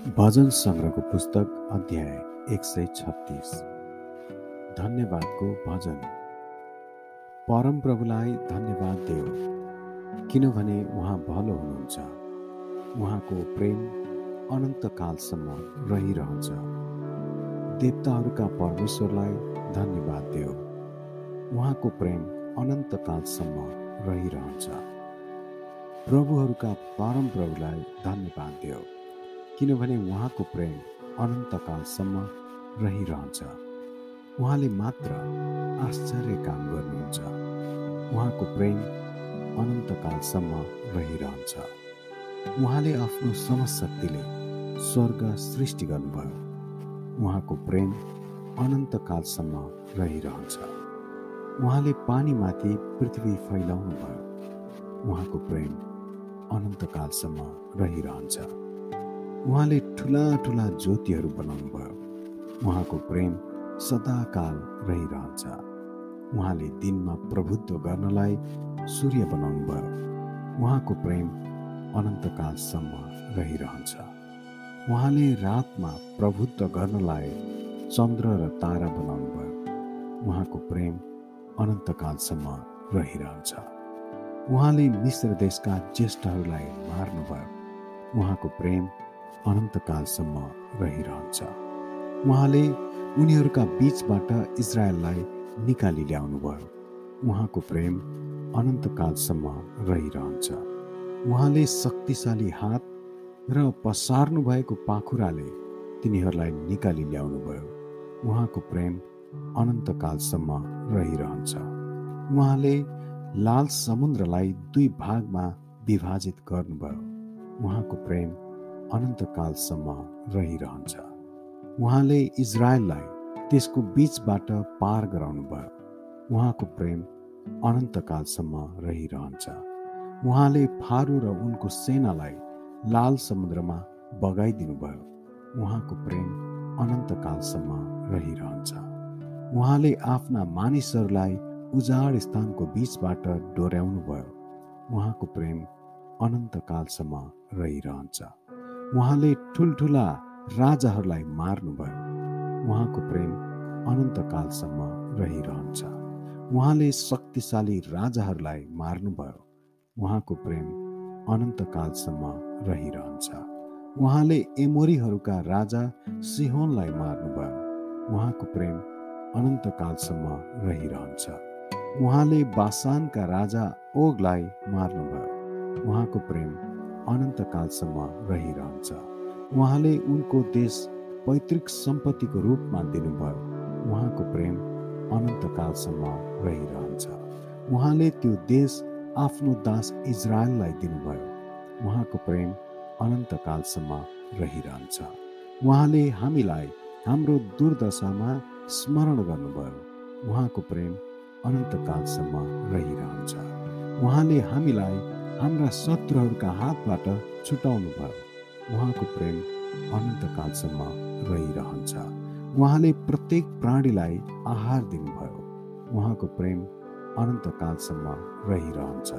भजन सङ्ग्रहको पुस्तक अध्याय एक सय छत्तिस। धन्यवादको भजन। परमप्रभुलाई धन्यवाद देऊ किनभने उहाँ भलो हुनुहुन्छ। उहाँको प्रेम अनन्तकालसम्म रहिरहन्छ। देवताहरूका परमेश्वरलाई धन्यवाद देऊ। उहाँको प्रेम अनन्तकालसम्म रहिरहन्छ। प्रभुहरूका परमप्रभुलाई धन्यवाद देऊ। किनभने उहाँको प्रेम अनन्तकालसम्म रहिरहन्छ। उहाँले मात्र आश्चर्य काम गर्नुहुन्छ। उहाँको प्रेम अनन्तकालसम्म रहिरहन्छ। उहाँले आफ्नो समशक्तिले स्वर्ग सृष्टि गर्नुभयो। उहाँको प्रेम अनन्तकालसम्म रहिरहन्छ। उहाँले पानीमाथि पृथ्वी फैलाउनु भयो उहाँको प्रेम अनन्तकालसम्म रहिरहन्छ। उहाँले ठुला ठुला ज्योतिहरू बनाउनु भयो। उहाँको प्रेम सदाकाल रहिरहन्छ। उहाँले दिनमा प्रभुत्व गर्नलाई सूर्य बनाउनु भयो। उहाँको प्रेम अनन्तकालसम्म रहिरहन्छ। उहाँले रातमा प्रभुत्व गर्नलाई चन्द्र र तारा बनाउनु भयो। उहाँको प्रेम अनन्तकालसम्म रहिरहन्छ। उहाँले मिश्र देशका ज्येष्ठहरूलाई मार्नुभयो उहाँको प्रेम अनन्तकालसम्म रहिरहन्छ। उहाँले उनीहरूका बीचबाट इजरायललाई निकाली ल्याउनुभयो। उहाँको प्रेम अनन्तकालसम्म रहिरहन्छ। उहाँले शक्तिशाली हात र पसार्नु भएको पाखुराले तिनीहरूलाई निकाली ल्याउनुभयो। उहाँको प्रेम अनन्तकालसम्म रहिरहन्छ। उहाँले लाल समुद्रलाई दुई भागमा विभाजित गर्नुभयो। उहाँको प्रेम अनन्तकालसम्म रहिरहन्छ। उहाँले इजरायललाई त्यसको बीचबाट पार गराउनु भयो उहाँको प्रेम अनन्तकालसम्म रहिरहन्छ। उहाँले फारू र उनको सेनालाई लाल समुद्रमा बगाइदिनु भयो उहाँको प्रेम अनन्तकालसम्म रहिरहन्छ। उहाँले आफ्ना मानिसहरूलाई उजाड स्थानको बीचबाट डोर्याउनु भयो उहाँको प्रेम अनन्तकालसम्म रहिरहन्छ। उहाँले ठुल्ठुला राजाहरूलाई मार्नुभयो। उहाँको प्रेम अनन्तकालसम्म रहिरहन्छ। उहाँले शक्तिशाली राजाहरूलाई मार्नुभयो। उहाँको प्रेम अनन्तकालसम्म रहिरहन्छ। उहाँले एमोरीहरूका राजा सिहोनलाई मार्नुभयो। उहाँको प्रेम अनन्तकालसम्म रहिरहन्छ। उहाँले बासानका राजा ओगलाई मार्नुभयो। उहाँको प्रेम अनन्तकालसम्म रहिरहन्छ। उहाँले उनको देश पैतृक सम्पत्तिको रूपमा दिनुभयो। उहाँको प्रेम अनन्तकालसम्म रहिरहन्छ। उहाँले त्यो देश आफ्नो दास इजरायललाई दिनुभयो। उहाँको प्रेम अनन्तकालसम्म रहिरहन्छ। उहाँले हामीलाई हाम्रो दुर्दशामा स्मरण गर्नुभयो। उहाँको प्रेम अनन्तकालसम्म रहिरहन्छ। उहाँले हामीलाई हाम्रा शत्रुहरूका हातबाट छुटाउनु भयो उहाँको प्रेम अनन्तकालसम्म रहिरहन्छ। उहाँले प्रत्येक प्राणीलाई आहार दिनुभयो। उहाँको प्रेम अनन्तकालसम्म रहिरहन्छ।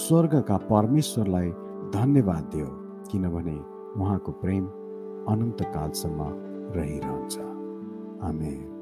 स्वर्गका परमेश्वरलाई धन्यवाद दियो किनभने उहाँको प्रेम अनन्तकालसम्म रहिरहन्छ। आमेन।